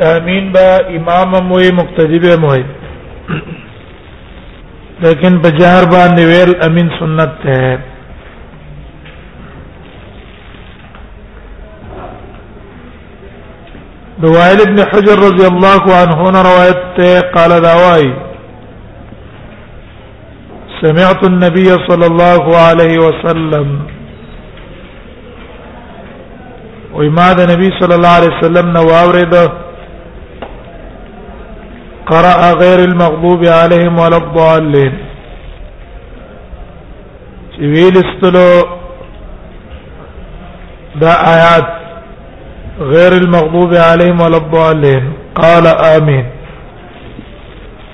امین با امام مو مقتدی به مو لیکن په جهر باندې ویل امین سنت ده د وائل ابن حجر رضی الله عنه روایت ته قال داوای سمعت النبي صلى الله عليه وسلم وما ده نبی صلی الله علیه وسلم نو اورید قرأ غير المغضوب عليهم ولا الضالين ویل استلو دا آیات غير المغضوب عليهم ولا الضالين قال آمين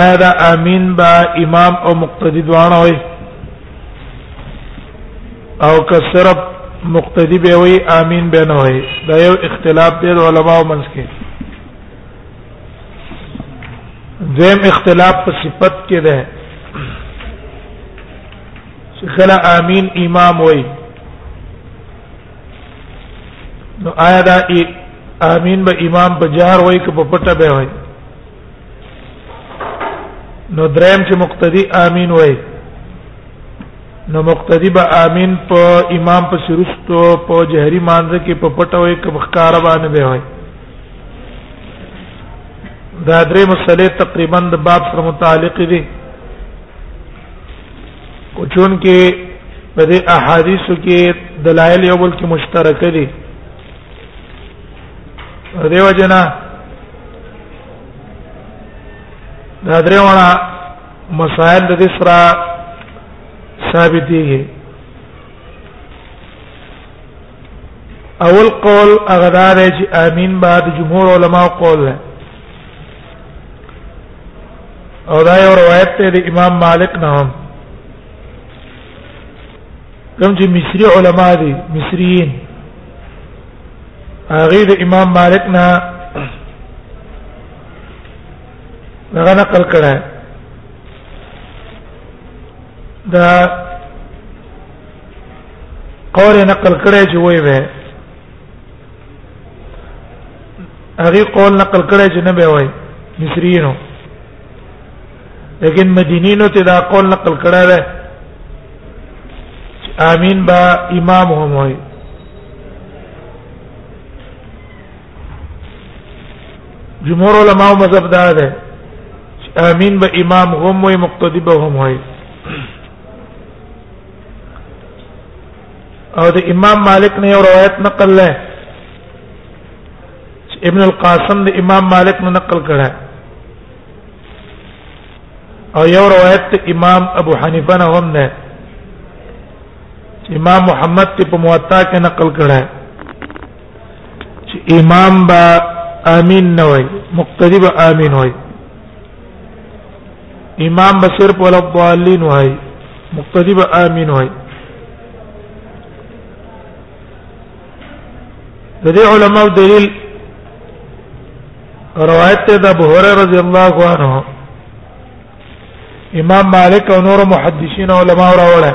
آیا دا امین با امام او مقتدی دواړه وي او که صرف مقتدی به وي امین به نه وي دا یو اختلاف دی علماء منځ کې زم اختلاف په صفت کې ده چې کله امین امام وي نو آیا دا امین به امام په جهر وای که په پټه به وای نو دریم چې مقتدی امین وای نو مقتدی به امین په امام په سرستو په جهری مانزه کې په پټه وای که بخکار باندې به وای دا درې مسلې تقریبا د باب سره متعلق دي او چون کې په دې احادیثو کې دلایل یو بل کې مشترک دي دیو جنا دا درېونه مسائل د دې سره ثابت دي اول قول هغه دا دی چې امین بعد جمهور علما قول ده او دا یو روایت ته د امام مالک نه هم کوم چې مصری علما دي مصریین هغه د امام مالک نه هغه نقل کړه دا قول نقل کړه چې وایي هغه قول نقل کړی چې نه به وای مصرینو لیکن مدینینو ته دا قول نقل کړی دی امین با امام هم وای جمهور علماء مذهب دا ده امین به امام هم وای مقتدی به هم وای او د امام مالک نه یو روایت نقل لای ابن القاسم د امام مالک نه نقل کړه او یو روایت د امام ابو حنیفه نه هم نه امام محمد ته په موطا کې نقل کړه چې امام با امین نه وای مقتدی با امین وای امام بصیر په ولا ضالین وای مقتدی به امین وای د دې علماو دلیل روایت ته د ابو هريره رضی الله عنه امام مالک او نور محدثین علما راوړل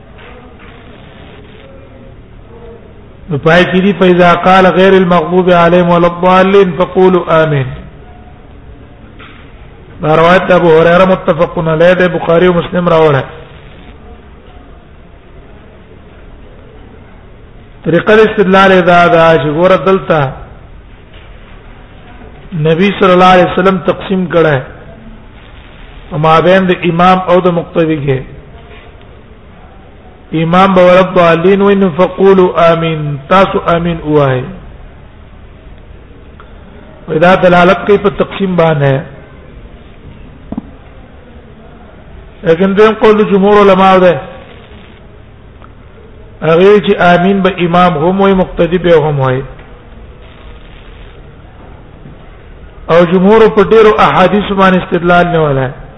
نو پای کې دی فإذا قال غير المغضوب عليهم ولا الضالين فقولوا آمين دا روایت ابو هريره متفق علیه ده بخاری او مسلم راوړه طریقه استدلال دا دا چې ګور دلته نبی صلی الله علیه وسلم تقسیم کړه او ما بین د امام او د مقتدی کې امام به ورب ضالین وین فقولوا امین تاسو امین وای ودا دلالت کوي په تقسیم باندې لیکن دیم قول جمهور علما ده هغه چې امین به امام هم وي مقتدی به هم وي او جمهور په ډیرو احادیث باندې استدلال نه ولای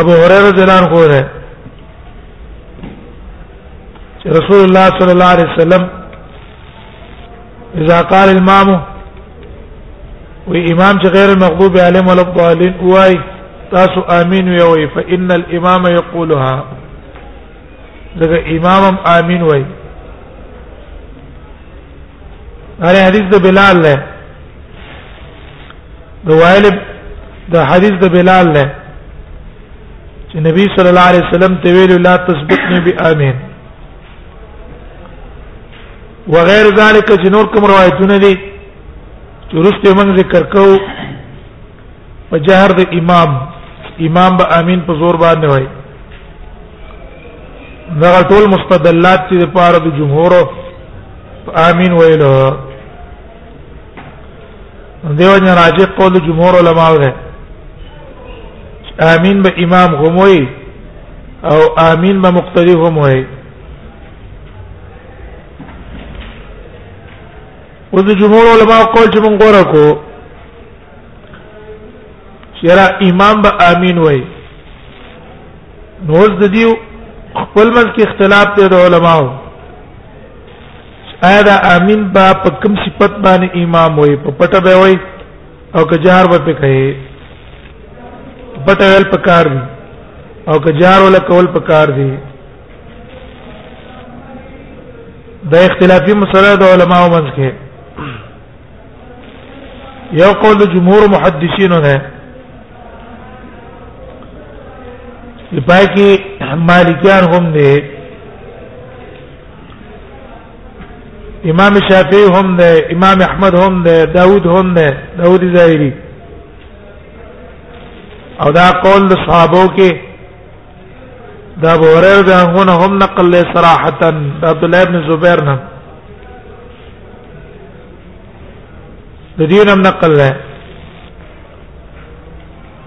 ابو هريره رضی الله عنه ده رسول الله صلى الله عليه وسلم اذا قال الامام وامام چې غیر المغضوب عليهم ولا الضالين وای تاسو امين وی وی فان الامام يقولها دغه امام امين وی هر حدیث د بلال له د وائل د حدیث د بلال نه چې نبی صلی الله علیه وسلم ته ویل لا تسبقني بامين وغیر ذلک چې نور کوم روایتونه دي چې ورسته موږ ذکر کوو په جهر د امام امام به امین په زور باندې وای دا ټول مستدلات چې په اړه د جمهور امین ویلو دیو جن راجع قول جمهور علما ده امین به امام هموي او امین به مقتدی هموي او د جمهور علما قول چې مونږ غوړه کو چیرې امام به امین وای نو د دې خپل منځ کې اختلاف دی د علماو آیا دا امین با په کوم صفت باندې امام وي په پټه به وي او که جهر به کوي پټه ویل پکار دي او که جهر ولا کول پکار دي دا اختلافي مسله د علماو منځ کې یو قول جمهور محدثین نه لپاره کې مالکیان هم دي امام شافعي هم ده امام احمد هم ده داوود هم ده داوود ظاهري او دا قول د صحابو کې دا بورر ده هونه هم نقل له صراحه د عبد الله ابن زبير نه د دینم نقل له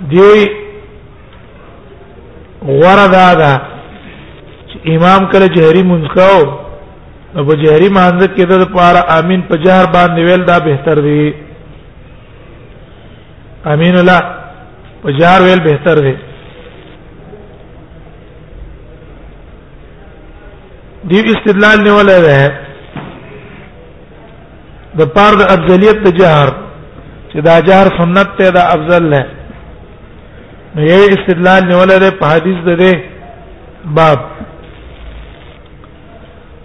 دی غره دا دا امام کله جهري مونږ کاو نو په جهري مانځ کې د پاره امين په جهر باندې ویل دا بهتر دی امين الله په جهر ویل بهتر دی دی استدلال نیولای دی د پار د افضلیت د جهر چې دا جهر سنت ته دا افضل نه نو یې استدلال نیولې ده په حدیث ده ده باب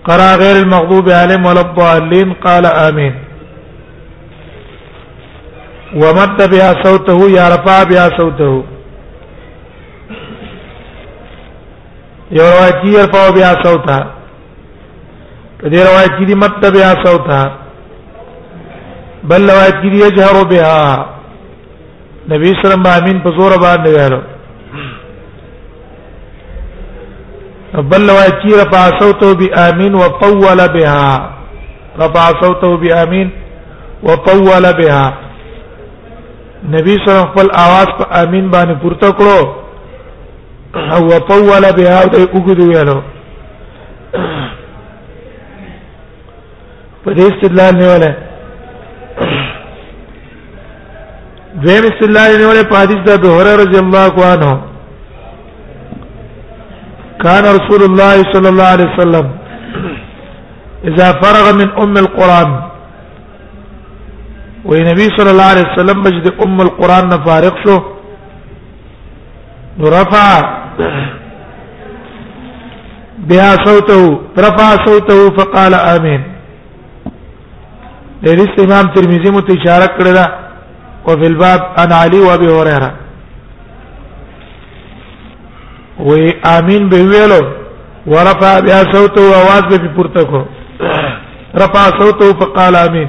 قرا غیر المغضوب علیهم ولا الضالین قال امین ومد بها صوته یا رفع بها صوته یو روایت یې رفع بها صوته دې روایت کې دي متبع صوتها بل روایت کې دي يجهر بها نبی صلی الله علیه وسلم په زور باندې ویلو بل روایت کې رفع صوته بآمين وطول بها رفع صوته بآمين وطول بها نبی صلی الله علیه وسلم خپل आवाज په امين باندې پورته کړو هو طول بها د وګدو ویلو په دې استدلال نه ولا دویم استدلال نه ولا په حدیث د هرره رضی الله عنه كان رسول الله صلى الله عليه وسلم اذا فرغ من ام القران ونبي صلى الله عليه وسلم مجد ام القران نفارق شو رفع بها صوته رفع صوته فقال امين د رس امام ترمذی مت اشاره کړی دا او فی الباب ان علی و ابي هريره و امين به ویلو ورفع بها صوته आवाज به پورته کو رفع صوته فقال امين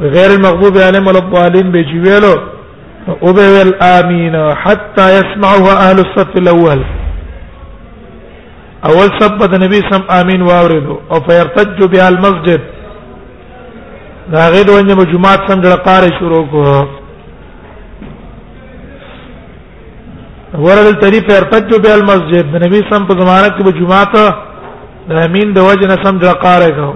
غیر المغضوب علیهم ولا الضالین به جویلو او به ول امین حتا يسمعه اهل الصف الاول اول صف د نبی سم امین واوریدو او فیرتج بها المسجد دا غي دوه نیمه جمعه څنګه قاره شروع کو ورل تری فیرتج بها المسجد د نبی سم په زمانه کې جمعه ته د امین د وجه نه سم د قاره کو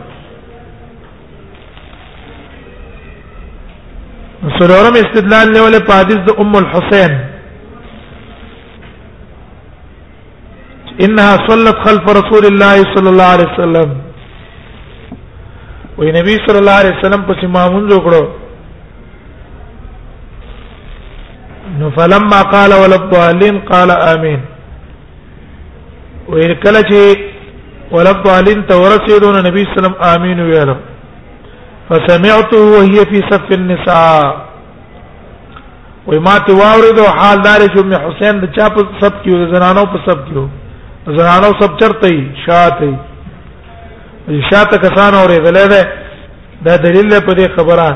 سلورم استدلال له ولې حدیث د ام الحسین انها صلت خلف رسول الله صلی الله علیه وسلم وی نبی صلی الله علیه وسلم پس مامون جوړو نو فلما قال وللضالين قال امين ویل کله چې ولد علین ته ورسېدو نو نبی سلام امین ویل فسمعته وهي في صف النساء وای ما ته واورید او حال دار چې ام حسین د چا په سب کې زنانو په سب کې زنانو سب چرته شاته شاته کسان اورېدل ده دا دلیل په دې خبره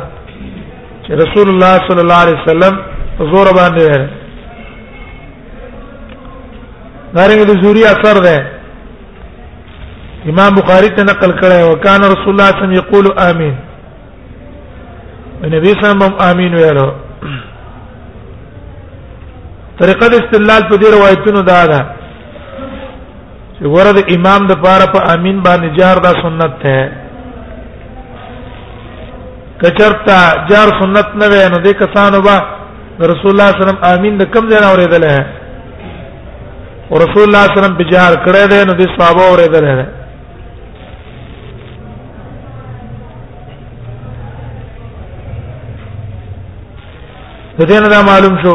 چې رسول الله صلی الله علیه وسلم زور باندې وره دارنګ د زوري اثر ده امام بخاری ته نقل کړی او کان رسول الله صلی الله علیه وسلم یقول امین نبی صلی الله علیه وسلم امین ویلو طریقه د استدلال په دې روایتونو دا ده چې ګوره د امام د پاره په پا امین باندې جار دا سنت ده کچرتا جار سنت نه وای نو د کسانو با رسول الله صلی الله علیه وسلم امین د کم ځای نه اوریدل ہے او رسول الله صلی الله علیه وسلم بجار کړه ده نو د صحابه اوریدل ہے دې نه معلوم شو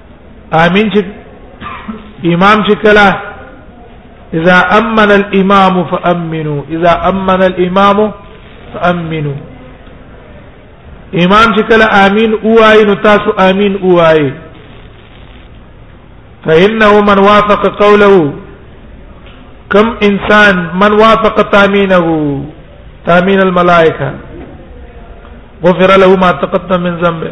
آمين شك إمام شكلا إذا أمن الإمام فأمنوا إذا أمن الإمام فأمنوا إمام شكلا آمين أوائي نتاس آمين أوائي فانه من وافق قوله كم انسان من وافق تامينه تامين الملائكه غفر له ما تقدم من ذنبه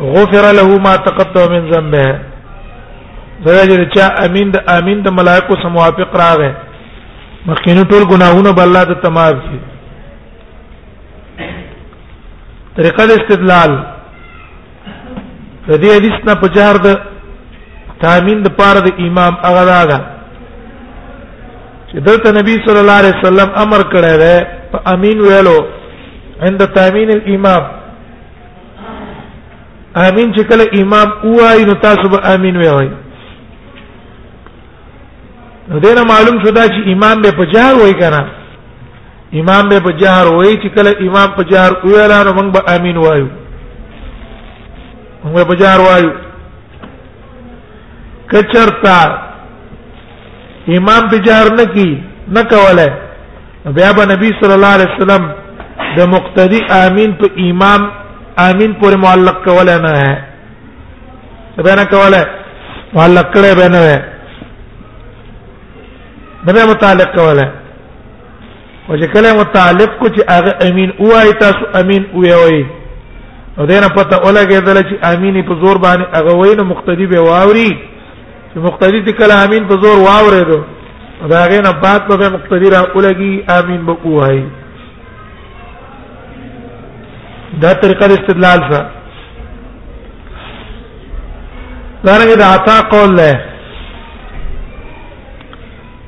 غفر له ما تقدم من ذنبه زګر چا امین د امین د ملائکو سم موافق راغې مخکینو ټول ګناهونه بل الله ته تمام شي طریقه د استدلال د دې حدیث نه په جهر د تامین د پاره د امام هغه دا ده چې دلته نبی صلی الله علیه وسلم امر کړی دی په امین ویلو عند تامین الامام امين چې کله امام وای نو تاسو به امين وای نو دینه معلوم شو دا چې امام به په جهر وای کنه امام به په جهر وای چې کله امام په جهر ویل نو موږ به امين وایو موږ په جهر وایو کچرتا امام په جهر نه کی نه کوله نو بیا به نبی صلی الله علیه وسلم د مقتدی امین په امام امین پورې معلق کول نه ہے به نه کول معلق کړه به نه ہے به متعلق کول ہے او چې کله متعلق کو چې هغه امین اوای تاسو امین اوای وای او دینه پته اولګه دل چې امینی په زور باندې هغه وای نو مقتدی به واوري چې مقتدی ته کله امین په زور واورېدو دا غي نه بعد به مقتدی را اولګي امین به کوی دا طریقه استدلال څه دا رنګ د عطا قول له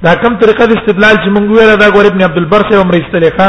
دا کوم طریقه د استدلال چې مونږ ویل دا ګور ابن عبد البر سره عمر استلیقه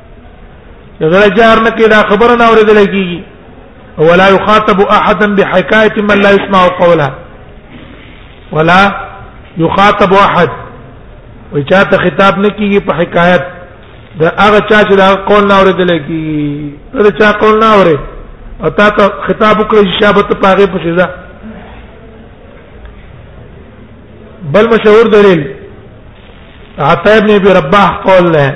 زړه جار نه کې دا خبره نه اورېدل کیږي ولا يخاطب احدا بحكايه من لا يسمع قولها ولا يخاطب احد وچاته خطاب نه کیږي په حکایت دا هغه چا چې دا قول نه اورېدل کیږي دا چا قول نه اوري او تا ته خطاب وکړي چې شابه ته پاغه پوښي دا بل مشهور دلیل عطا ابن ابي رباح قول له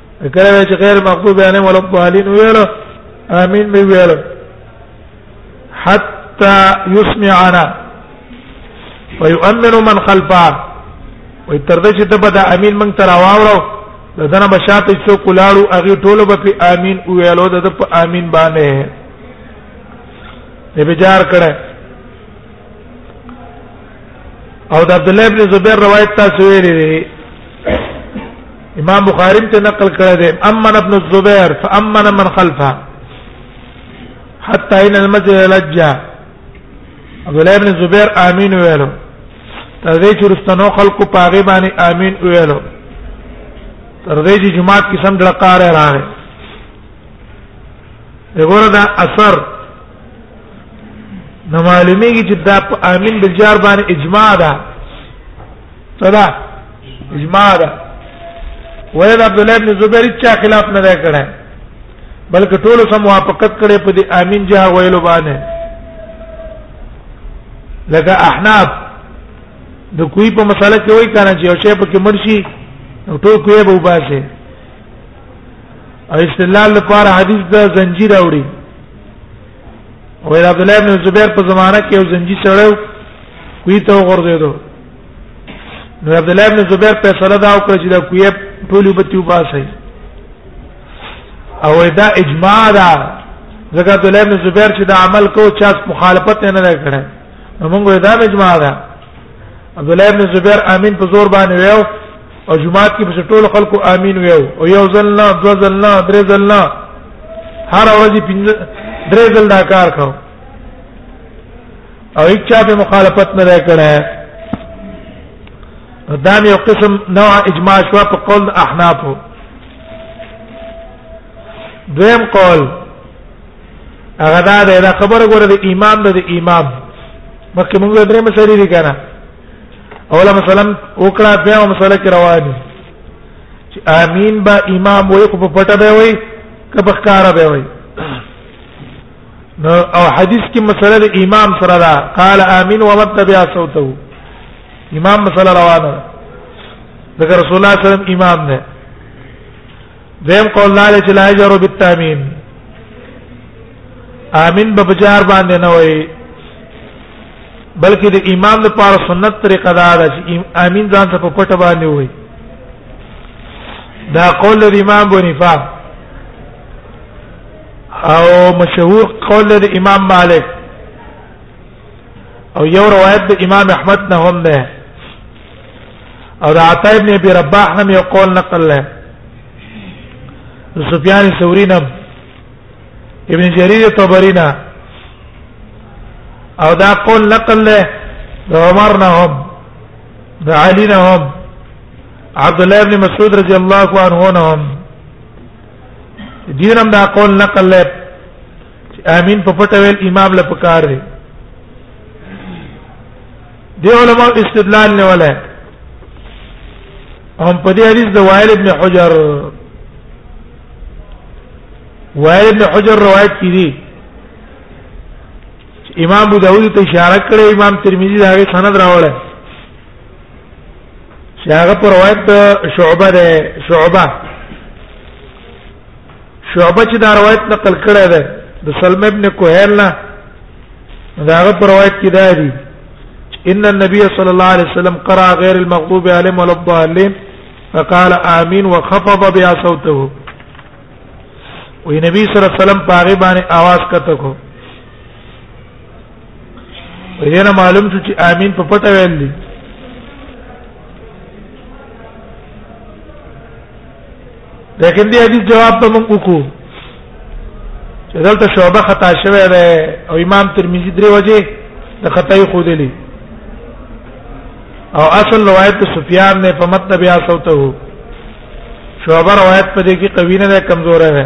کله چې غیر مغضوب علیهم ولا الضالین ویل امین به ویل حتا یسمعنا ويؤمن من خلفه وي تر دې چې دبا د امین من تر واورو د دنه بشاته څو کولاړو اغه ټولو به په امین ویلو د په امین باندې به بجار کړه او د عبد الله ابن زبیر روایت تاسو ویلې دي امام بخاری ته نقل کړی دی اما ابن الزبير فامن من خلفه حتى ان المسجد لجا عبد الله ابن زبير امين ویلو تر دې چې رستنو خلکو پاغه باندې امين ویلو تر دې چې جماعت کې سم ډړقاره راغی دغه دا اثر نو معلومیږي چې دا په امین بالجار باندې اجماع ده صدا اجماع ده ویل عبد الله بن زبیر چا خلاف نه ده کړه بلکې ټول سم موافقت کړي په دې امین جا ویل باندې لکه احناف د کوی په مسله کې وای کنه چې یو شی په کې مرشي ټول کوی به وباسه او استدلال لپاره حدیث د زنجیر اوړي وې عبد الله بن زبیر په زمانہ کې یو زنجي چړیو کوی ته ورغورځیدو نو عبد الله بن زبیر په سره دا وکړ چې دا کوی ټول وبتی وباسي او دا اجماع ده ځکه عبد الله بن زبیر چې دا عمل کو چا مخالفت نه نه کړه نو موږ دا اجماع ده عبد الله بن زبیر امین په زور باندې ویو او جمعات کې په ټول خلکو امين ویو او یو ځل نه دو ځل نه درې ځل نه هر ورځ پنځه درې ځل دا کار کاو او هیڅ چا به مخالفت نه کړه دا یو قسم نوع اجماع شو په قول احناف دویم قول هغه دا ده خبره ګوره د امام د امام مخکې موږ درې مسلې دي کنه اوله مثلا وکړه بیا مسله کې رواني چې امين با امام وي خو په پټه به وي که په ښکارا به وي نو او حدیث کې مسله د امام سره دا قال امين ومتبع صوته امام مسله روانه ده رسول الله صلی الله علیه وسلم امام نه دیم قول لا چې لا یجر بالتامین امین به بجار باندې نه وای بلکې د امام لپاره سنت طریقه دا ده چې امین ځان ته په پټ باندې وای دا قول د امام بنفا او مشهور قول د امام مالک او یو روایت د امام احمد نه هم ده او دا عطا ابن ابي رباح نم یو قول نقل له سفیان ثوری نم ابن جرير الطبري نه او دا قول نقل له عمر نه هم د علي نه هم عبد الله ابن مسعود رضی الله عنه نه هم دینم دا قول نقل له امین په پټه ویل امام له پکار دی دی علماء استدلال نه ولا هم په دې حدیث د وائل ابن حجر وائل ابن حجر روایت کړي امام ابو داود ته اشاره کړې امام ترمذی دا غي سند راوړل چې هغه پر روایت شعبه ده شعبه شعبه چې دا روایت نقل کړی دی د سلمہ ابن کوهیل نه دا هغه پر روایت کې دا دی ان النبي صلى الله عليه وسلم قرأ غير المغضوب عليهم ولا الضالين فقال آمين وخفض بها صوته وی نبی صلی الله علیه وسلم پاغه باندې आवाज کته کو وینه معلوم شو چې امين په پټه ویل دي لیکن دې حدیث جواب ته موږ وکړو چې دلته شعبه خطا شوه ده او امام ترمذی درې وجه د خطای خو دي او اصل روایت سفیان نے فمت نبی اسوته هو شعبہ روایت په دې کې قوی نه ده کمزور ده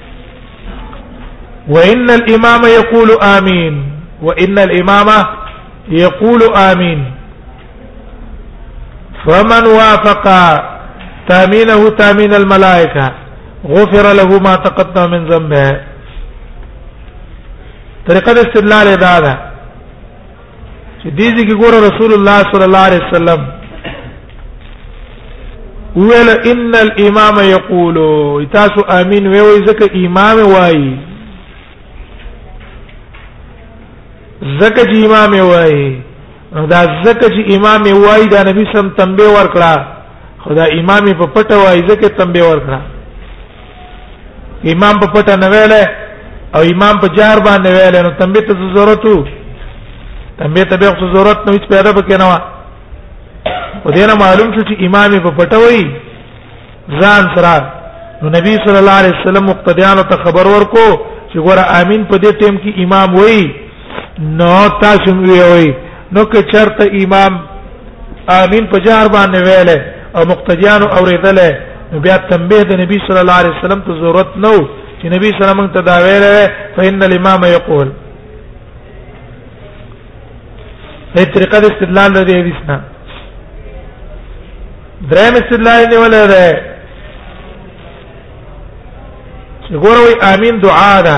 وإن الإمام يقول آمين وان الامام يقول امين فمن وافق تامينه تامين الملائكه غفر له ما تقدم من ذنبه طریقه استدلال ادا ده چې دې ځکه ګور رسول الله صلی الله علیه وسلم ویل ان الامام یقول تاسو امین وی وی ځکه امام وای ځکه چې امام وای دا ځکه چې امام وای دا نبی سم تنبه ورکړه خدا امام په پټه وای ځکه تنبه ورکړه امام په پټه نه ویلې او امام په جار باندې ویلې نو تنبیه ته ضرورت وو تنبیه ته به ضرورت نه هیڅ پیدا پکې نه و او دینه معلوم شو چې امام په پټه وای ځان سره نو نبی صلی الله علیه وسلم مقتدیانو ته خبر ورکو چې ګوره امین په دې ټیم کې امام وای نو تاسو ویوي نو که چرته امام امین په جار باندې ویله او مقتدیانو اوریدله نو بیا تنبیه د نبی صلی الله علیه وسلم ته ضرورت نو چې نبی صلی الله علیه وسلم ته دا ویله فإن الامام یقول په طریقه د استدلال لري حدیثنا دریم استدلال دی ولا ده چې ګوروي امین دعا ده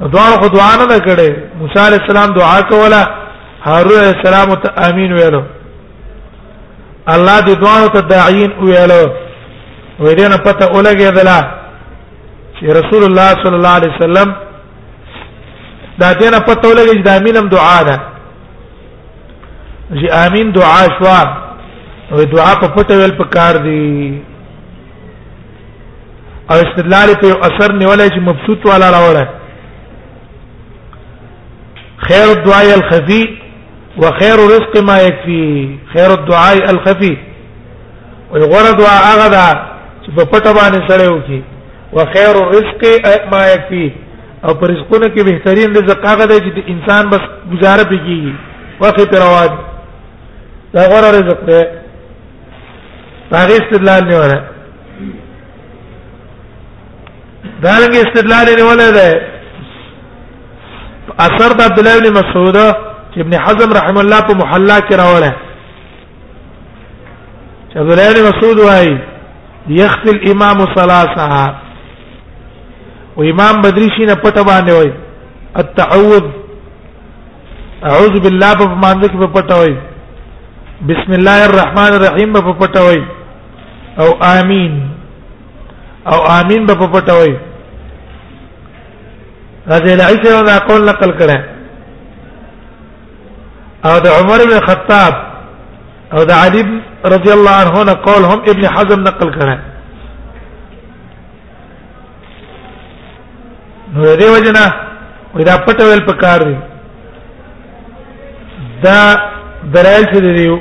دوه خو دعا نه کړي موسی عليه السلام دعا کوله هارون عليه السلام ته امين ویلو الله دې دوه ته داعين ویلو وې دې نه پته اولګې دلا چې رسول الله صلی الله عليه وسلم دا دې نه پته اولګې چې د امينم دعا ده چې امين دعا شوا او دعا په پټه ویل پکار دي او استدلال په اثر نیولای چې مبسوط والا راوړل خير الدعاء الخفي وخير رزق ما يكفي خير الدعاء الخفي ويغره دعاء هغه ده چې په پټه باندې سره وکي وخير الرزق ما يكفي او پر رزقونه کې بهترین رزق هغه دی چې انسان بس گزاره پکې وخت روان دا غوړه رزق دی هغه استدلال نه وره دا رنګ استدلال نه ولا ده اثر د عبد الله بن مسعود چې ابن حزم رحم الله په محلا کې راوړل چې عبد الله بن مسعود وايي يخفي الامام ثلاثه و امام بدری شي نه پټه باندې وای التعوذ اعوذ بالله په مانځ کې په پټه وای بسم الله الرحمن الرحیم په پټوي او امين او امين په پټوي رضی الله عنه دا قول نقل کړه او د عمر بن الخطاب او د علي رضی الله عنه قول هم ابن حزم نقل کړه نو دې وجنا وې دا پټ ویل پکار دی دا درایل څه دی یو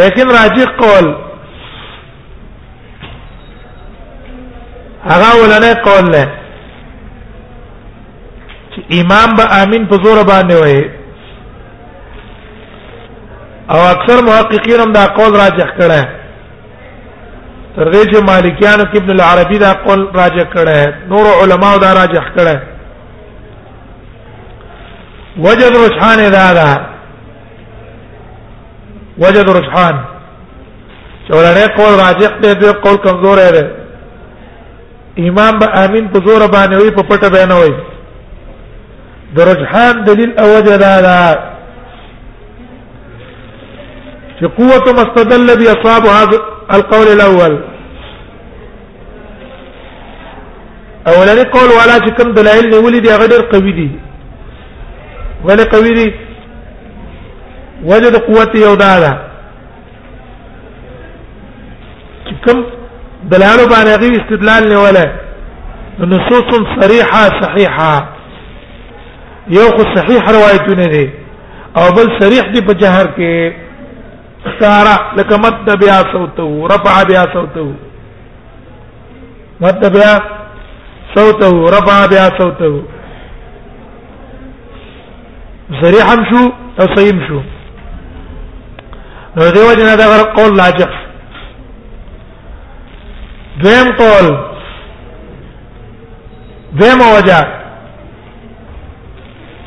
لیکن راجح قول هغه ولنه قول نه چې امام به امین په زور باندې وایي او اکثر محققین هم دا قول راجح کړه تر دې چې مالکیان او ابن العربی دا قول راجح کړه نور علما دا راجح کړه وجد رجحان دا دا وجد رجحان چې ولنه قول راجح دی دوی قول کمزور دی امام به امین په زور باندې وي په پټه باندې وي د رجحان دلیل او وجه دا ده چې قوت مستدل بي اصحاب هذا القول الاول اولنی قول والا چې کوم دلایل نیولې دي هغه ډېر قوي دي ولې قوي دي وجد قوت یو دا ده کوم دلال باندې غي استدلال نه ولا نصوص صريحه صحيحه یو خو صحیح روایتونه دي او بل صریح دي په جهر کې اشاره لکه مد بیا صوته رفع بیا صوته مد بیا صوته رفع بیا صوته صریح هم شو او صحیح شو نو دیو جنا دا غر قول لاجح دویم قول دویم وجه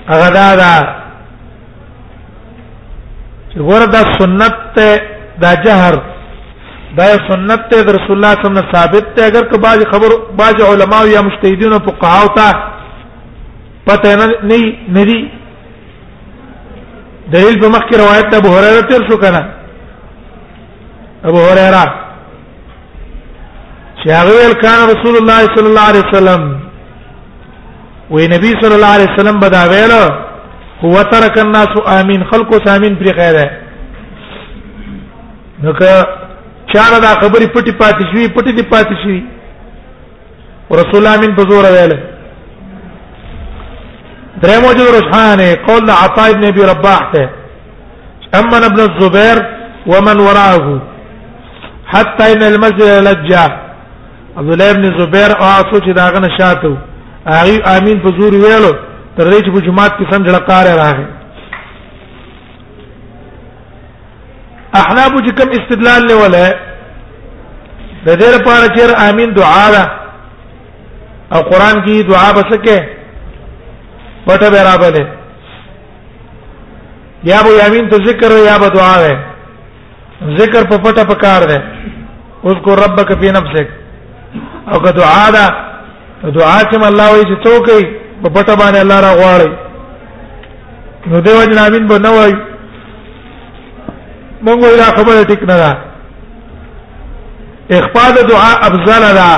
هغه دا ده چې ګوره دا سنت ته دا جهر دا سنت ته در رسول الله صلی الله علیه وسلم ثابت ته اگر که بعض خبر بعض علما یا مجتهدین او فقها او ته پته نه نه دي دلیل په مخ کې روایت ابو هريره تر شو کنه ابو هريره چې هغه ویل کان رسول الله صلی الله علیه وسلم وې نبی صلی الله علیه وسلم بدا ویل هو ترک الناس امين خلق سامين پر خیره نو که چاره دا خبرې پټي پاتې شي پټي دي پاتې شي رسول الله امين په زور ویل درې موجود رجحان قول عطاء ابن ابي رباح ته امن ابن الزبير ومن وراءه حتى ان المسجد لجا عبد الله بن زبير او اسو چې داغه نشاتو هغه امين په زور ویلو تر دې چې په جمعات کې سم جړه کار راغی احناب چې کوم استدلال له ولا د دې لپاره چې امين دعا ده او قران کې دعا بسکه پټه برابر ده یا به امين ته ذکر یا به دعا ده ذکر په پټه پکار ده اوس کو ربک فی نفسک او که دعا ده دعا چې الله وایي چې څوک یې په پټه باندې الله را غواړي نو دیو جن امین به نه وایي موږ دا خبره ټیک نه ده اخفاء د دعا افضل ده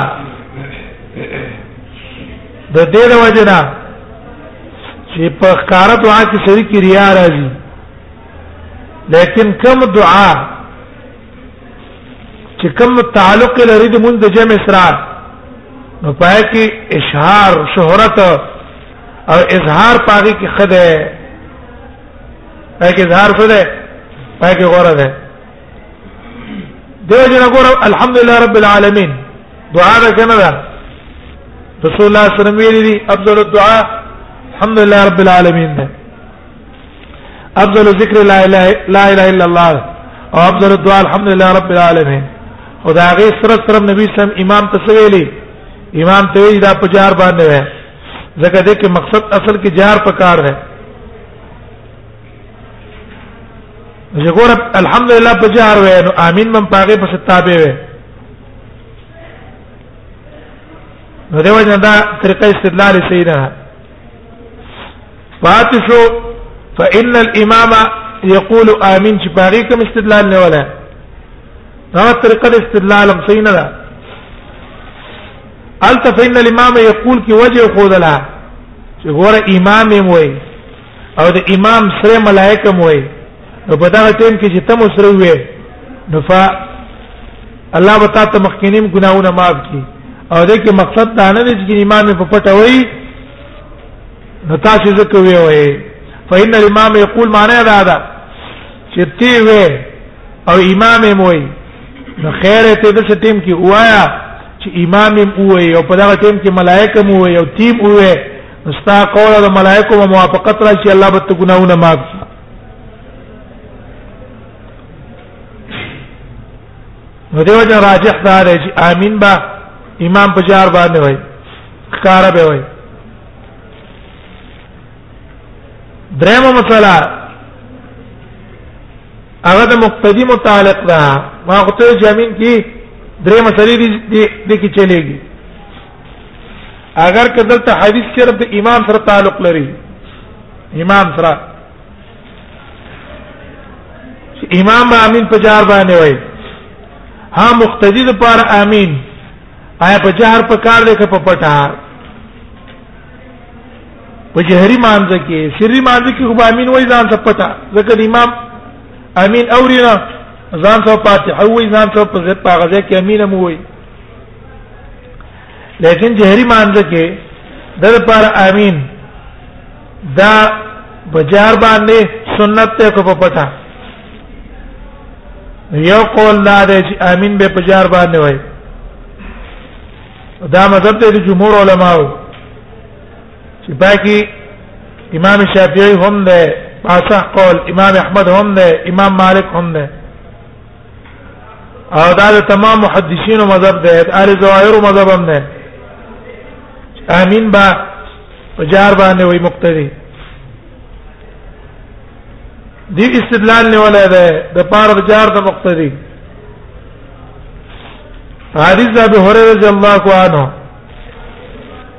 د دې د وجنه چې په ښکارا دعا کې شریک ریا راځي لیکن کم دعا چې کم تعلق لري د مونږ د جمع سره نو پای کې اشهار شهرت او اظهار پاږي کې خده پای کې اظهار خده پای کې غوړه ده دیو جن غوړه الحمدلله رب العالمین دعا ده کنه ده رسول الله صلی الله علیه وسلم ویلي افضل الدعاء الحمدلله رب العالمین ده افضل ذکر لا اله لا اله الا الله او افضل الدعاء الحمد لله رب العالمين او دا غي سره سره نبی اسلام امام ته ویلي امام ته ویلي دا په جار باندې وای ځکه دې کې مقصد اصل کې جار پکار دی زګور الحمد لله په جار وای نو امين من پاګه په ستابه وای نو دیو جنا دا طریقه استدلال سیدنا فاتشو فإن الإمام يقول آمين چې پاره کوم استدلال نه ولا دا طریقه د استدلال هم صحیح نه ده الت فإن الإمام يقول کې وجه خودلا چې ګوره امام یې وای او د امام سره ملائکه وای نو په دا ټیم کې چې تم سره وې نو فا الله وتا ته مخکینیم ګناونه معاف کی او دې کې مقصد دا نه دی چې ایمان په پټه وای نو تاسو څه کوي وای فإن الإمام يقول معنی دا ده چې تی وې او امام یې وای نو خیر ته د ټیم کې وایا چې امام یې وای او په دا ټیم کې ملائکه مو وای او تیم وای نو ستا قول د ملائکه موافقت راشي الله به ته ګناونه معاف کی نو دیو جن راجح دا دی چې امين با امام په جار باندې وای کار به وای درېمه مسله هغه د مقتدی متعلق ده ما غته جمین کی درې مسلې دي د کی چلےږي اگر کدل ته حدیث صرف د امام سره تعلق لري امام سره امام با امین په جار باندې وای ها مقتدی د پار امین آیا په جهر په کار دی که په پټه په جهري مانځ کې سری مانځ کې خو امین وای ځان ته پټه ځکه امام امین اورینا ځان ته فاتحه وای ځان ته په ځای په غزه کې امین مو وای لیکن جهري مانځ کې در پر امين دا بجار باندې سنت ته کو پټه یو قول لا دې چې امين به بجار باندې وای دا مذهب دې جمهور علماو چې باقي امام شافعي هم ده پاسه قول امام احمد هم ده امام مالک هم ده او دا د تمام محدثینو مذهب دی اهل ظواهر مذهب هم نه امین با جار باندې وای مقتدی دی استدلال نه ولا ده د پار د جار د مقتدی حدیث ابي هريره رضی الله عنه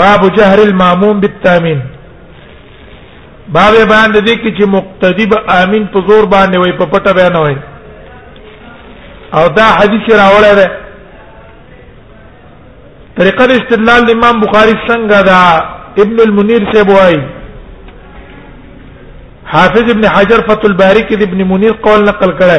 باب جهر الماموم بالتامین باب باندې دې کې چې مقتدی به امین په زور باندې وای په پټه بیان وای او دا حدیث راوړل دی طریقه استدلال امام بخاری څنګه دا ابن المنیر سے بوای حافظ ابن حجر فتح الباری کې ابن منیر قول نقل کړه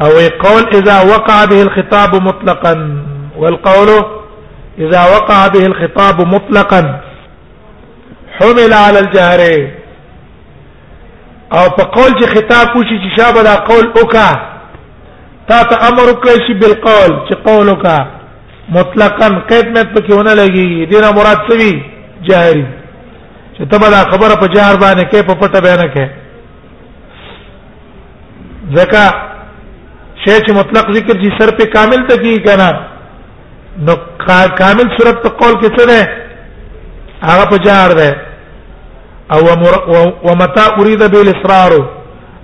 او قول اذا وقع به الخطاب مطلقا والقول اذا وقع به الخطاب مطلقا حمل على الجهر او په قول چې خطاب وشي چې شابه دا قول اوکا تا ته امر وکړي شي بالقول چې قول اوکا مطلقا قید مت پکې ونه لګي دینه مراد څه وی جاهری چې تبه دا خبره په جهر باندې کې په پټه بیان کې ځکه شی چې مطلق ذکر چې سر په کامل ته کی کنه نو کامل صورت په قول کې څه ده هغه په جار ده او ومتا اريد بالاصرار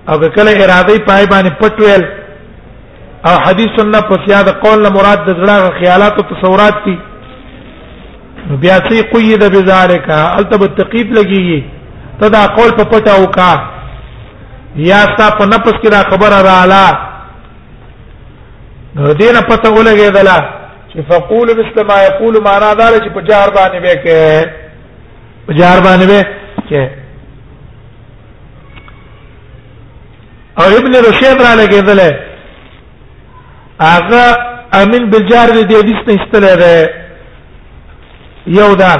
او کله اراده پای باندې پټویل او حدیث سنت په سیاد قول نه مراد د زړه خیالات او تصورات دي بیا سی قید بذالک التب التقیب لګیږي تدا قول په پټه او کا یا ستا په نفس کې دا خبره رااله نو دینه پته ولګېدله چې فقول مثل ما یقول معنا دا چې په جار باندې به کې په جار باندې به کې او ابن رشید را لګېدله هغه امین بالجار دې حدیث نه استلره یو دا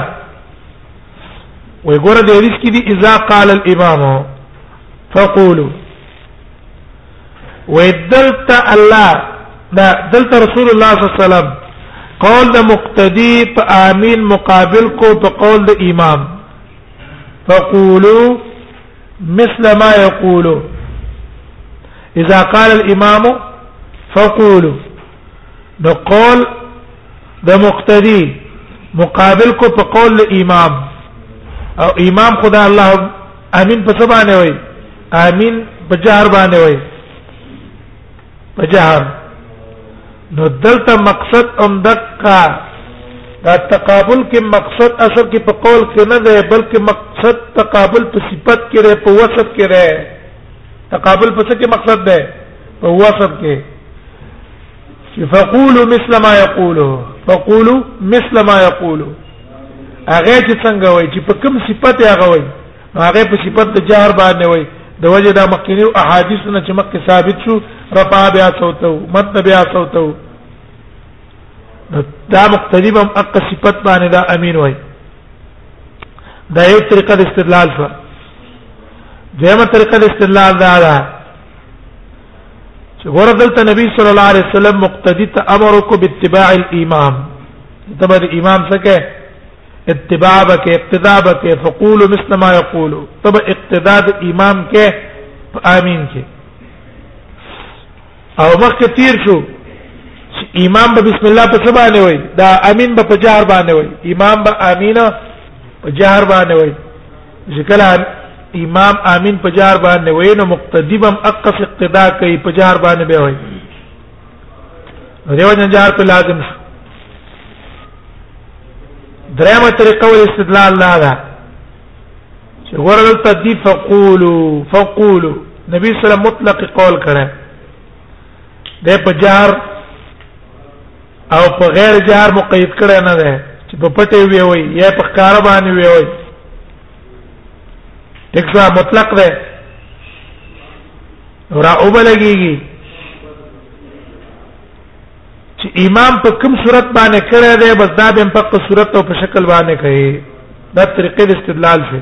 وي ګوره دې حدیث کې دي اذا قال الامام فقولوا ويدلت الله دا دلته رسول الله صلی الله علیه وسلم قول د مقتدی په امین مقابل کو په قول د امام فقولوا مثل ما يقول اذا قال الامام فقولوا د قول د مقتدی مقابل کو په قول د امام او امام خدا الله امين په سبانه وي امين په جهر باندې وي په جهر نو دلته مقصد ام دقه دا تقابل کې مقصد اصل کې په قول کې نه دی بلکې مقصد تقابل په صفت کې دی په وصف کې دی تقابل په څه کې مقصد دی په وصف کې چې فقولوا مثل ما يقولوا فقولوا مثل ما يقولوا هغه چې څنګه وای چې په کوم صفت هغه وای هغه په صفت د جهر باندې وای د وجه د مخکنی او احادیث نه چې مخکې ثابت شو رفع بیا صوته مت بیا صوته دا مختلف هم اق صفت باندې دا امین وای دا یو طریقه د استدلال شو دیمه طریقه د استدلال دا ده چې ګور دلته نبی صلی الله علیه وسلم مقتدی ته امر وکړو باتباع الامام تبع الامام څخه اتباع بک اقتداء بک فقول مثل ما يقول تبع اقتداء امام کې امین کې او مخکې تیر شو امام به بسم الله په سبا نه وای دا امین به په جهر باندې وای امام به امینه په جهر باندې وای ذکر امام امین په جار باندې وای نو مقتدی بم اقف اقتدا کوي په جار باندې به وای دیو جن جار په لازم درېمه طریقه ول استدلال لا ده چې ورته دی فقولو فقولو نبی صلی الله علیه وسلم مطلق قول کړه د په جار او په غیر جار مقید کړه نه ده چې په پټه وی وي یا په کار باندې وی وي دغه مطلق ده را اوبلګيږي چې امام په کوم صورت باندې کړه ده بس دا به په صورت او په شکل باندې کوي دا طریقې استدلال شي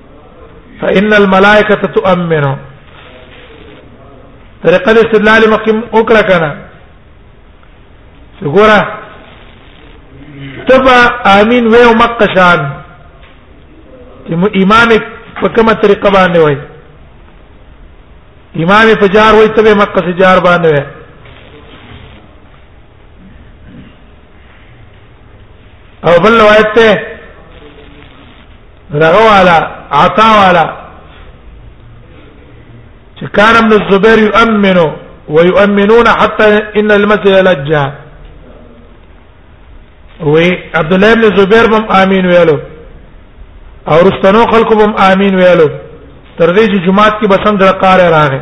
فإن الملائکه تؤمن طریقه استدلال مخکې وکړه کنه وګوره تبا امين وې او مکه شان چې امام په کومه طریقه باندې وای امام په جار وای ته مکه سي جار باندې وای او بل روایت ته دغه والا عطا والا چې کان ابن الزبير يؤمن ويؤمنون حتى ان المسجد لجا وي عبد الله بن الزبير بم امين ویلو او رستنو خلکو بم امين ویلو تر دې چې جمعات کې بسم د قاره راغې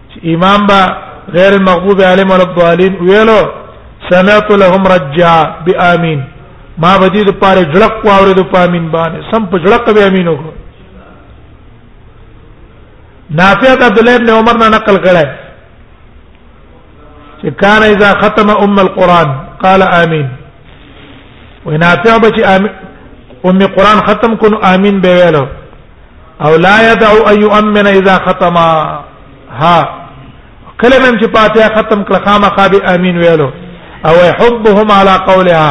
چې امام با غیر المغضوب علیهم ولا الضالین ویلو سمعت لهم رجا بامین ما بدی د پاره جړق واورې د پامین باندې سم په جړق به امین وکړو نافع عبد الله ابن عمر نه نقل کړه چې کان اذا ختم ام القران قال امين ونافع بچ ام قران ختم کونو امين به ویلو او لا يدع ان يؤمن اذا ختم ها کله مم چې فاتحه ختم کړه خامخا به امين ویلو او يحبهم على قولها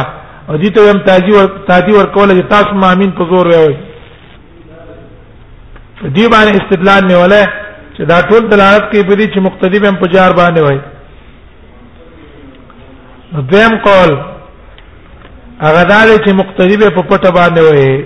او دي ته يم تاجي ور تاجي ور کوله چې تاسو ما امين په زور ویوي دي باندې استدلال نه ولا چې دا ټول دلالت کوي په دې چې مقتدی به په جار باندې وای دویم قول هغه دا چې مقتدی به په پټه باندې وای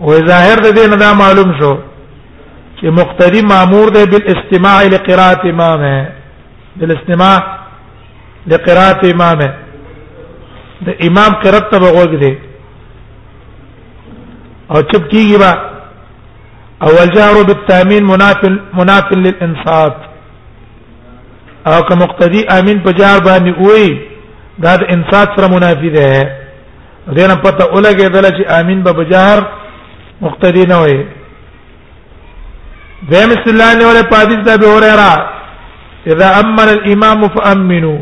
او ظاهر د دې نه دا معلوم شو چې مقتدی مامور دی بالاستماع لقراءه امامه بالاستماع لقراءه امامه د امام قرات ته وګورئ دی او چپ کیږي با او الجهر بالتامین مناف مناف للانصات او که مقتدی امین په جار باندې وای دا د انصات سره منافی ده دینه پته اولګه دل چې امين به بجهر مقتدی نه وي دیم استدلال نه ولا پادیس د ابي هريره اذا امن الامام فامنوا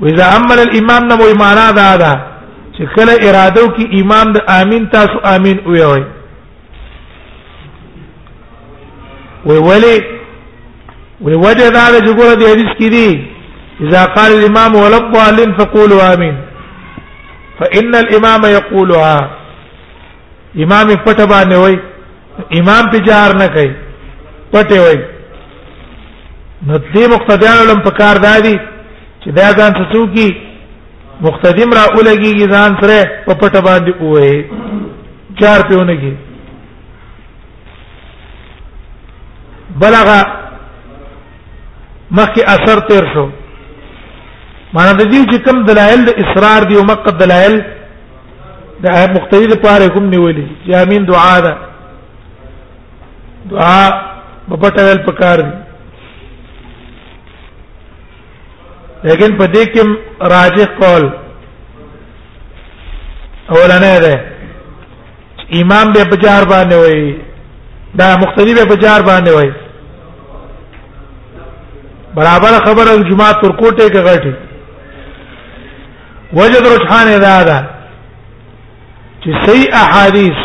واذا امن الامام نو معنا دا ده چې کله اراده وکي امام د امين تاسو امين وي وي وی ولی وی وجه دا چې ګوره د حدیث کې دی اذا قال الامام ولا الضالين فقولوا امين فان الامام يقولها امام پټه باندې وای امام په جار نه کوي پټه وای نو دې مقتدیان لم پکار دادی چې دا ځان څه څوکي مقتدیم را اولګي ځان سره په پټ باندې وې چار پیونه کې بلغه مخکې اثر تیر شو معنی د دې چې کوم دلایل د اصرار دی او مقد دلایل د مختلف لپاره کوم نیولې چې امين دعا ده دعا په پټه ویل پکار دی لیکن په دې کې راجح قول اولنې ده امام به بجار باندې وای دا مقتدی به بجار باندې وای برابر خبره جمعه تر کوټه کې غټي وجد رجحان ادا ده چې صحیح احادیث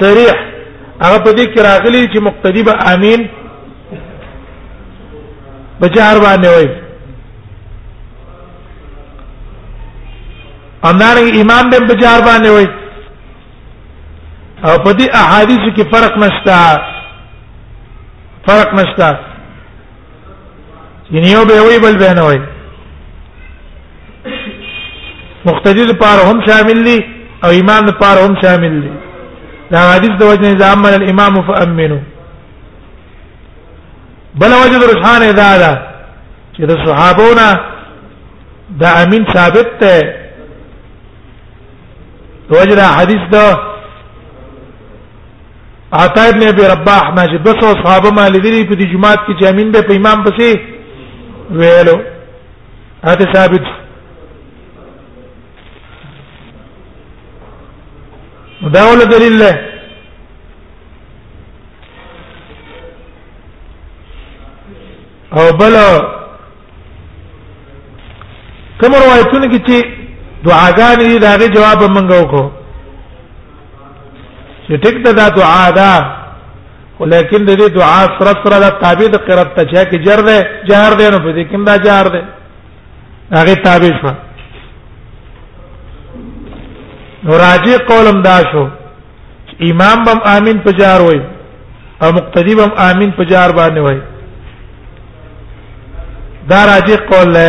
صریح هغه په دې کې راغلي چې مقتدی به امین بچار باندې وای اندارنګ امام به بچار باندې وای او په دې احادیث کې فرق نشته فرق نشته یعنی یو به وی بل به نه وی مقتدی لپاره هم شامل دي او امام لپاره هم شامل دي دا حدیث د وجه اذا امن الامام فامنوا بل وجه د رجحان اذا دا چې د صحابونا دا امین ثابت ته وجه دا حدیث دا عطا ابن ابي رباح نه چې بس او صحابه ما لیدلی په دې جماعت کې چې امین به په امام پسې ویلو هته ثابت دا ول دلیل له او بل کوم روایتونه کې چې دعاګانې دي داغه جواب منګه وکړو چې ټیک ته دا دعا ده ولیکن د دې دعا سره سره د تابع د قرات ته چې کې جر ده جار ده نو په دې کې دا جار ده هغه تابع شو نو راجی قولم دا شو امام بم امين په جار وای او مقتدی بم امين په جار باندې وای دا راځي قول له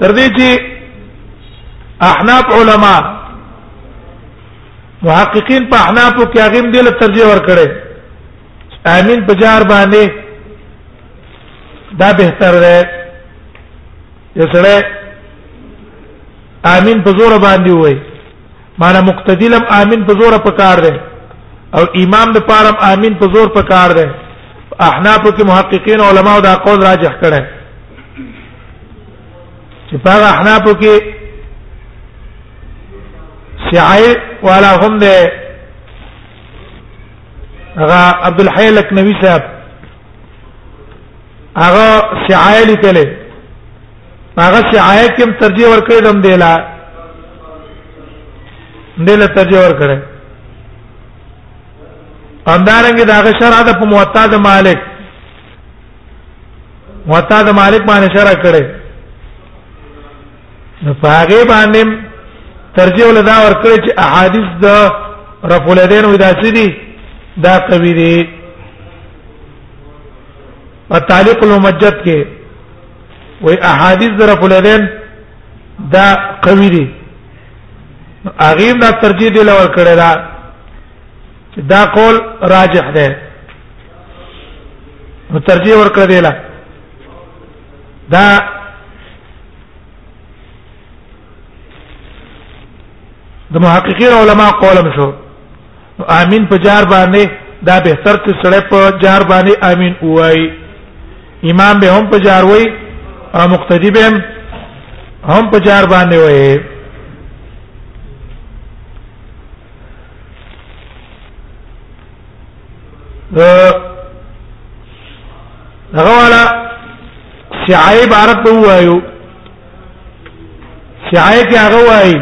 تر دې چې احناف علما محققین په احناف کې هغه هم دې له ترجیح ور کړې امين په جار باندې دا بهتر ده یو سره امين په زور باندې وای معنی مقتدی لم امين په زور پکار دی او امام د پارم امين په زور پکار دی احناف کې محققین علما دا قول راجح کړي چې په احناف کې شعای والا هم ده هغه عبد الحی لکنوی صاحب هغه سعایه لیکلې هغه سعایه کوم ترجیح ورکړې دم دیلا دله ترجیح ورکړې اندارنګ دا هغه شرع ده په موطا د مالک موطا د مالک باندې شرع کړې نو پاګې باندې ترجیح ول دا ورکړي چې احادیث د رفع الیدین ودا سړي دا قوی دي په تعلیق المجد کې وای احادیث در په لدین دا قوی دي اغیم دا ترجیح دی لور کړی دا چې دا قول راجح ده نو ترجیح ور کړی لا دا د محققین علما قولم شو نو امين په جار باندې دا به تر چې سره په جار باندې امين وای امام به هم په جار وای او مقتدی به هم په جار باندې وای دغه والا سعای عبارت وایو سعای کې هغه وایي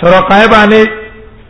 شرقای باندې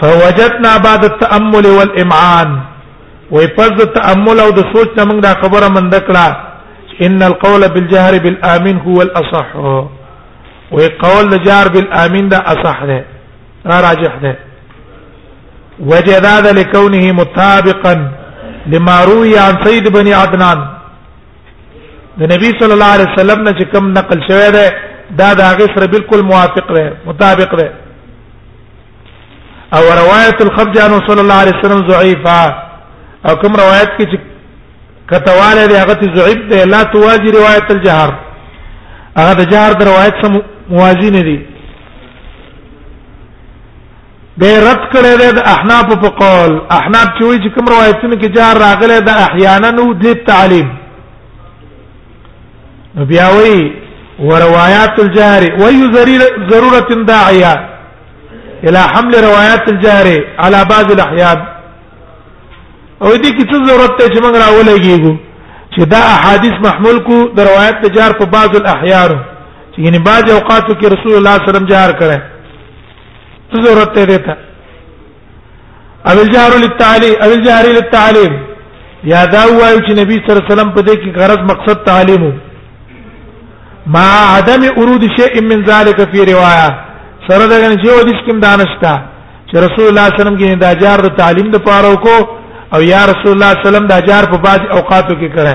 فوجدنا بعد التامل والامعان ويفز التامل او د سوچ نه موږ دا خبره مند کړه ان القول بالجهر بالامين هو الاصح وي قول الجار بالامين دا اصح ده راجح ده وجد هذا لكونه مطابقا لما روي عن سيد بن عدنان د نبی صلی الله علیه وسلم نه چې کوم نقل شوی دی دا د هغه سره بالکل موافق دی مطابق دی او روایت الخبج عن صلی الله علیه وسلم ضعیفه او کوم روایت کې چې کتواله دی هغه ضعیف دی لا توازی روایت الجهر هغه د جهر د روایت سره موازی نه دی به رد کړی دی د احناف په قول احناف چې وایي چې کوم روایتونه کې جار راغلی د احیانا نو د تعلیم نو بیا وایي وروايات الجار وي ضروره داعيه الى حمل روايات الجار على بعض الاحيان او دې کې څه ضرورت ته چې موږ راولېږو چې دا احادیث محمول کو د روایت د جار په بعض الاحيان چې یعنی بعض اوقاتو کې رسول الله صلی الله علیه وسلم جار کړی څه ضرورت ته دیتا او الجهر للتعلیم او الجهر للتعلیم یا دا وایو چې نبی صلی الله علیه وسلم په دې کې غرض مقصد تعلیم ما عدم ورود شیء من ذلک فی روایه سره دا غن چې ودیس کوم دانشتا چې رسول الله صلی الله علیه وسلم کې دا جار د تعلیم د پاره کو او یا رسول الله صلی الله علیه وسلم دا جار په بعض اوقاتو کې کړه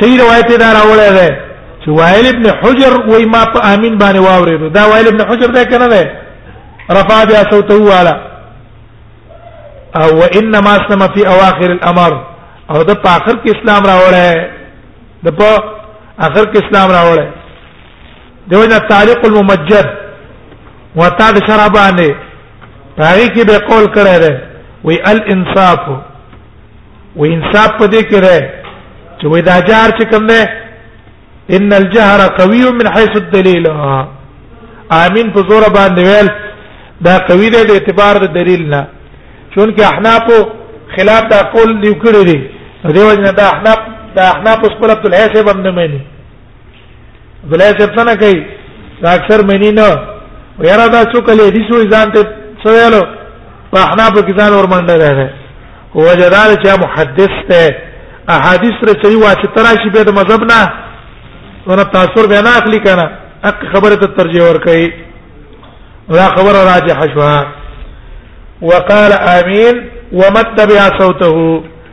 صحیح روایت دا راوړی دی چې وائل ابن حجر وای ما په امین باندې واورېدو دا وائل ابن حجر دا کنه دی رفع بیا صوته والا او وانما اسلم في اواخر الامر او د په اخر کې اسلام راوړی د په اخر کې اسلام راوړی دیو نه تعلیق الممجد وتا د شرابانه هغه کې به قول کړی دی وی الانصاف و انصاف په دې کې ده چې وې دا جار چې کوم ده ان الجهر قوي من حيث الدليل امين په زور باندې ویل دا قوي ده د اعتبار د دلیل نه چونکه احناف خلاف دا قول دی کړی دی دیو جن دا احناف دا احناف خپل عبد الحساب هم نه مانی غلای څه نه کوي دا اکثر مینی نه ویرا دا څوک له دې سوې ځان ته څه ویلو په احنا په کسان اور منډه ده هو جدار چې محدث ته احادیث سره چری واسطه راشي به د مذهب نه ونه تاثر به نه اخلي کنه حق خبره ته ترجیح ور کوي دا خبره راجح شوه وقال امين ومد بها صوته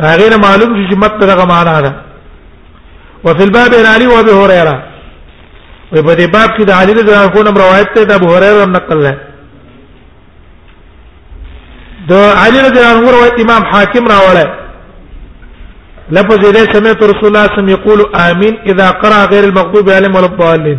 هغه نه معلوم شي چې مت دغه معنا ده وفي الباب عن علي وابي هريره وي په دې باب کې د علي رضی الله عنه روایت ته د ابو هريره نقل ده د علي رضی الله عنه روایت امام حاکم راوړل لفظ دې سمعت رسول الله صلی الله علیه وسلم یقول امين اذا قرأ غير المغضوب عليهم ولا الضالين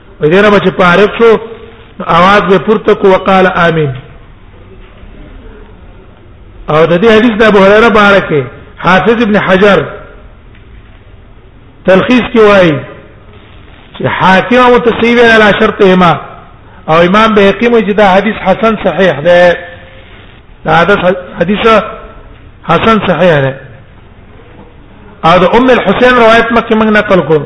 وزیر به چې فارغ شو اواز به پورته کو وقال امين او د دې حدیث د ابو هريره بارکه حافظ ابن حجر تلخیص کې وایي چې حاکم متصیب علی شرطهما او امام بهقی مو چې دا حدیث حسن صحیح ده دا حدیث حسن صحیح ده او د ام الحسین روایت مکه موږ نقل کړو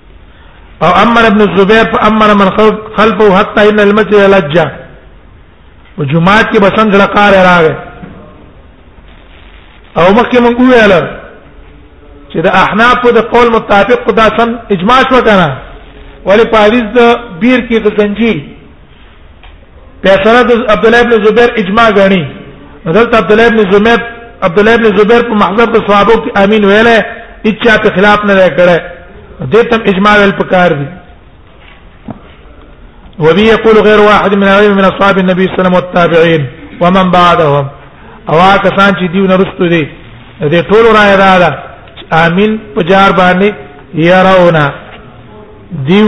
او امر ابن الزبير فامر من خلفه حتى ان المسجد لجا وجمعات کې بسن جړه کار راغی او مخکې مونږ ویل چې د احناف د قول مطابق دا سن اجماع شو کنه ولی په حدیث د بیر کې د زنجیر په سره د عبد الله ابن زبیر اجماع غني حضرت عبد الله ابن زبیر عبد الله ابن زبیر په محضر د صحابه کې امين ویل اچا په خلاف نه کړه دې تم اجماع ول پکار دي وبي يقول غير واحد من العلم من اصحاب النبي صلى الله عليه وسلم والتابعين ومن بعدهم او کسان چې دیو نرستو دي دې ټول را ادا ده امين پجار باندې يرونا دیو